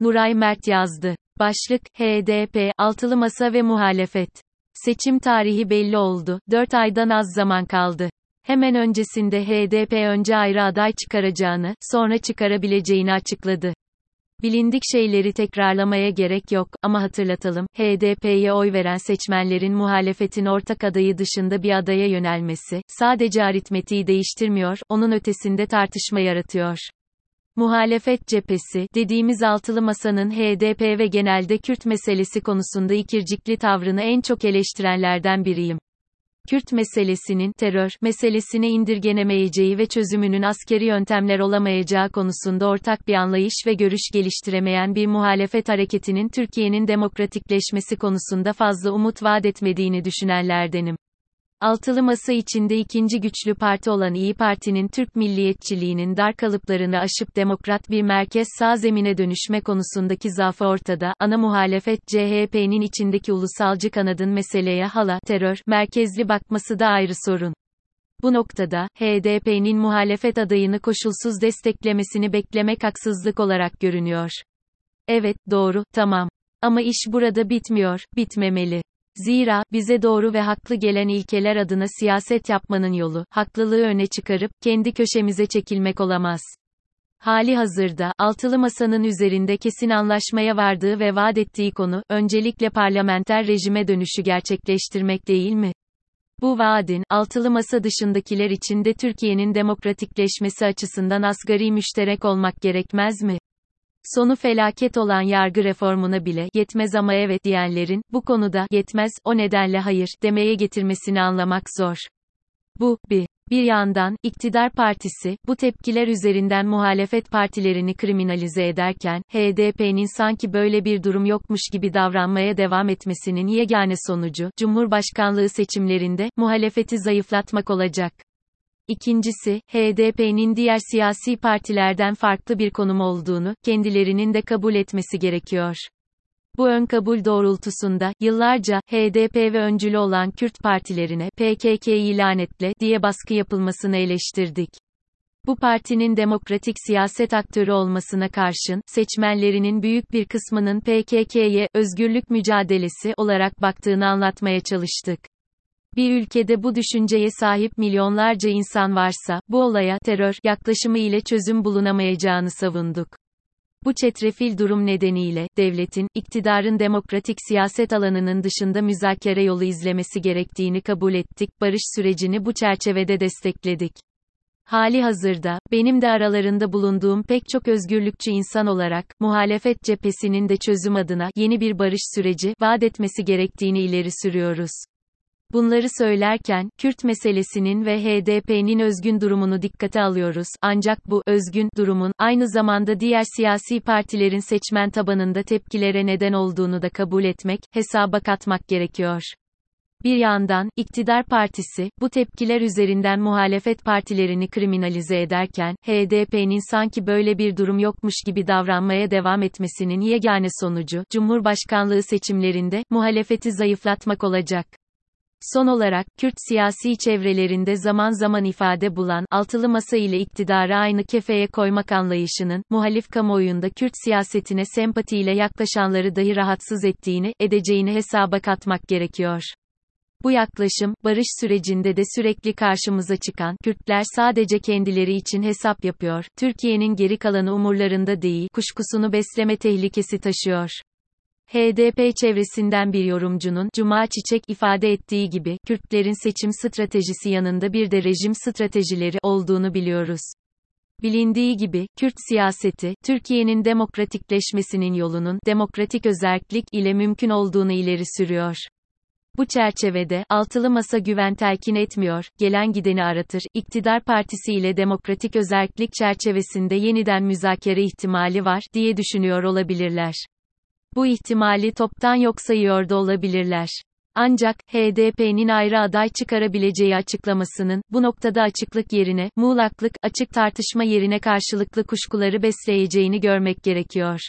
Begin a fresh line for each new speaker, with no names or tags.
Nuray Mert yazdı. Başlık, HDP, altılı masa ve muhalefet. Seçim tarihi belli oldu, 4 aydan az zaman kaldı. Hemen öncesinde HDP önce ayrı aday çıkaracağını, sonra çıkarabileceğini açıkladı. Bilindik şeyleri tekrarlamaya gerek yok ama hatırlatalım, HDP'ye oy veren seçmenlerin muhalefetin ortak adayı dışında bir adaya yönelmesi, sadece aritmetiği değiştirmiyor, onun ötesinde tartışma yaratıyor. Muhalefet cephesi, dediğimiz altılı masanın HDP ve genelde Kürt meselesi konusunda ikircikli tavrını en çok eleştirenlerden biriyim. Kürt meselesinin terör meselesine indirgenemeyeceği ve çözümünün askeri yöntemler olamayacağı konusunda ortak bir anlayış ve görüş geliştiremeyen bir muhalefet hareketinin Türkiye'nin demokratikleşmesi konusunda fazla umut vaat etmediğini düşünenlerdenim. Altılı masa içinde ikinci güçlü parti olan İyi Parti'nin Türk milliyetçiliğinin dar kalıplarını aşıp demokrat bir merkez sağ zemine dönüşme konusundaki zaafı ortada, ana muhalefet CHP'nin içindeki ulusalcı kanadın meseleye hala, terör, merkezli bakması da ayrı sorun. Bu noktada, HDP'nin muhalefet adayını koşulsuz desteklemesini beklemek haksızlık olarak görünüyor. Evet, doğru, tamam. Ama iş burada bitmiyor, bitmemeli. Zira, bize doğru ve haklı gelen ilkeler adına siyaset yapmanın yolu, haklılığı öne çıkarıp, kendi köşemize çekilmek olamaz. Hali hazırda, altılı masanın üzerinde kesin anlaşmaya vardığı ve vaat ettiği konu, öncelikle parlamenter rejime dönüşü gerçekleştirmek değil mi? Bu vaadin, altılı masa dışındakiler için de Türkiye'nin demokratikleşmesi açısından asgari müşterek olmak gerekmez mi? Sonu felaket olan yargı reformuna bile yetmez ama evet diyenlerin bu konuda yetmez o nedenle hayır demeye getirmesini anlamak zor. Bu bir bir yandan iktidar partisi bu tepkiler üzerinden muhalefet partilerini kriminalize ederken HDP'nin sanki böyle bir durum yokmuş gibi davranmaya devam etmesinin yegane sonucu Cumhurbaşkanlığı seçimlerinde muhalefeti zayıflatmak olacak. İkincisi, HDP'nin diğer siyasi partilerden farklı bir konum olduğunu, kendilerinin de kabul etmesi gerekiyor. Bu ön kabul doğrultusunda, yıllarca, HDP ve öncülü olan Kürt partilerine, PKK'yi lanetle, diye baskı yapılmasını eleştirdik. Bu partinin demokratik siyaset aktörü olmasına karşın, seçmenlerinin büyük bir kısmının PKK'ye, özgürlük mücadelesi olarak baktığını anlatmaya çalıştık. Bir ülkede bu düşünceye sahip milyonlarca insan varsa, bu olaya terör yaklaşımı ile çözüm bulunamayacağını savunduk. Bu çetrefil durum nedeniyle, devletin, iktidarın demokratik siyaset alanının dışında müzakere yolu izlemesi gerektiğini kabul ettik, barış sürecini bu çerçevede destekledik. Hali hazırda, benim de aralarında bulunduğum pek çok özgürlükçü insan olarak, muhalefet cephesinin de çözüm adına, yeni bir barış süreci, vaat etmesi gerektiğini ileri sürüyoruz. Bunları söylerken, Kürt meselesinin ve HDP'nin özgün durumunu dikkate alıyoruz, ancak bu, özgün, durumun, aynı zamanda diğer siyasi partilerin seçmen tabanında tepkilere neden olduğunu da kabul etmek, hesaba katmak gerekiyor. Bir yandan, iktidar partisi, bu tepkiler üzerinden muhalefet partilerini kriminalize ederken, HDP'nin sanki böyle bir durum yokmuş gibi davranmaya devam etmesinin yegane sonucu, Cumhurbaşkanlığı seçimlerinde, muhalefeti zayıflatmak olacak. Son olarak, Kürt siyasi çevrelerinde zaman zaman ifade bulan, altılı masa ile iktidarı aynı kefeye koymak anlayışının, muhalif kamuoyunda Kürt siyasetine sempatiyle yaklaşanları dahi rahatsız ettiğini, edeceğini hesaba katmak gerekiyor. Bu yaklaşım, barış sürecinde de sürekli karşımıza çıkan, Kürtler sadece kendileri için hesap yapıyor, Türkiye'nin geri kalanı umurlarında değil, kuşkusunu besleme tehlikesi taşıyor. HDP çevresinden bir yorumcunun, Cuma Çiçek ifade ettiği gibi, Kürtlerin seçim stratejisi yanında bir de rejim stratejileri olduğunu biliyoruz. Bilindiği gibi, Kürt siyaseti, Türkiye'nin demokratikleşmesinin yolunun, demokratik özerklik ile mümkün olduğunu ileri sürüyor. Bu çerçevede, altılı masa güven telkin etmiyor, gelen gideni aratır, iktidar partisi ile demokratik özerklik çerçevesinde yeniden müzakere ihtimali var, diye düşünüyor olabilirler. Bu ihtimali toptan yok sayıyor da olabilirler. Ancak, HDP'nin ayrı aday çıkarabileceği açıklamasının, bu noktada açıklık yerine, muğlaklık, açık tartışma yerine karşılıklı kuşkuları besleyeceğini görmek gerekiyor.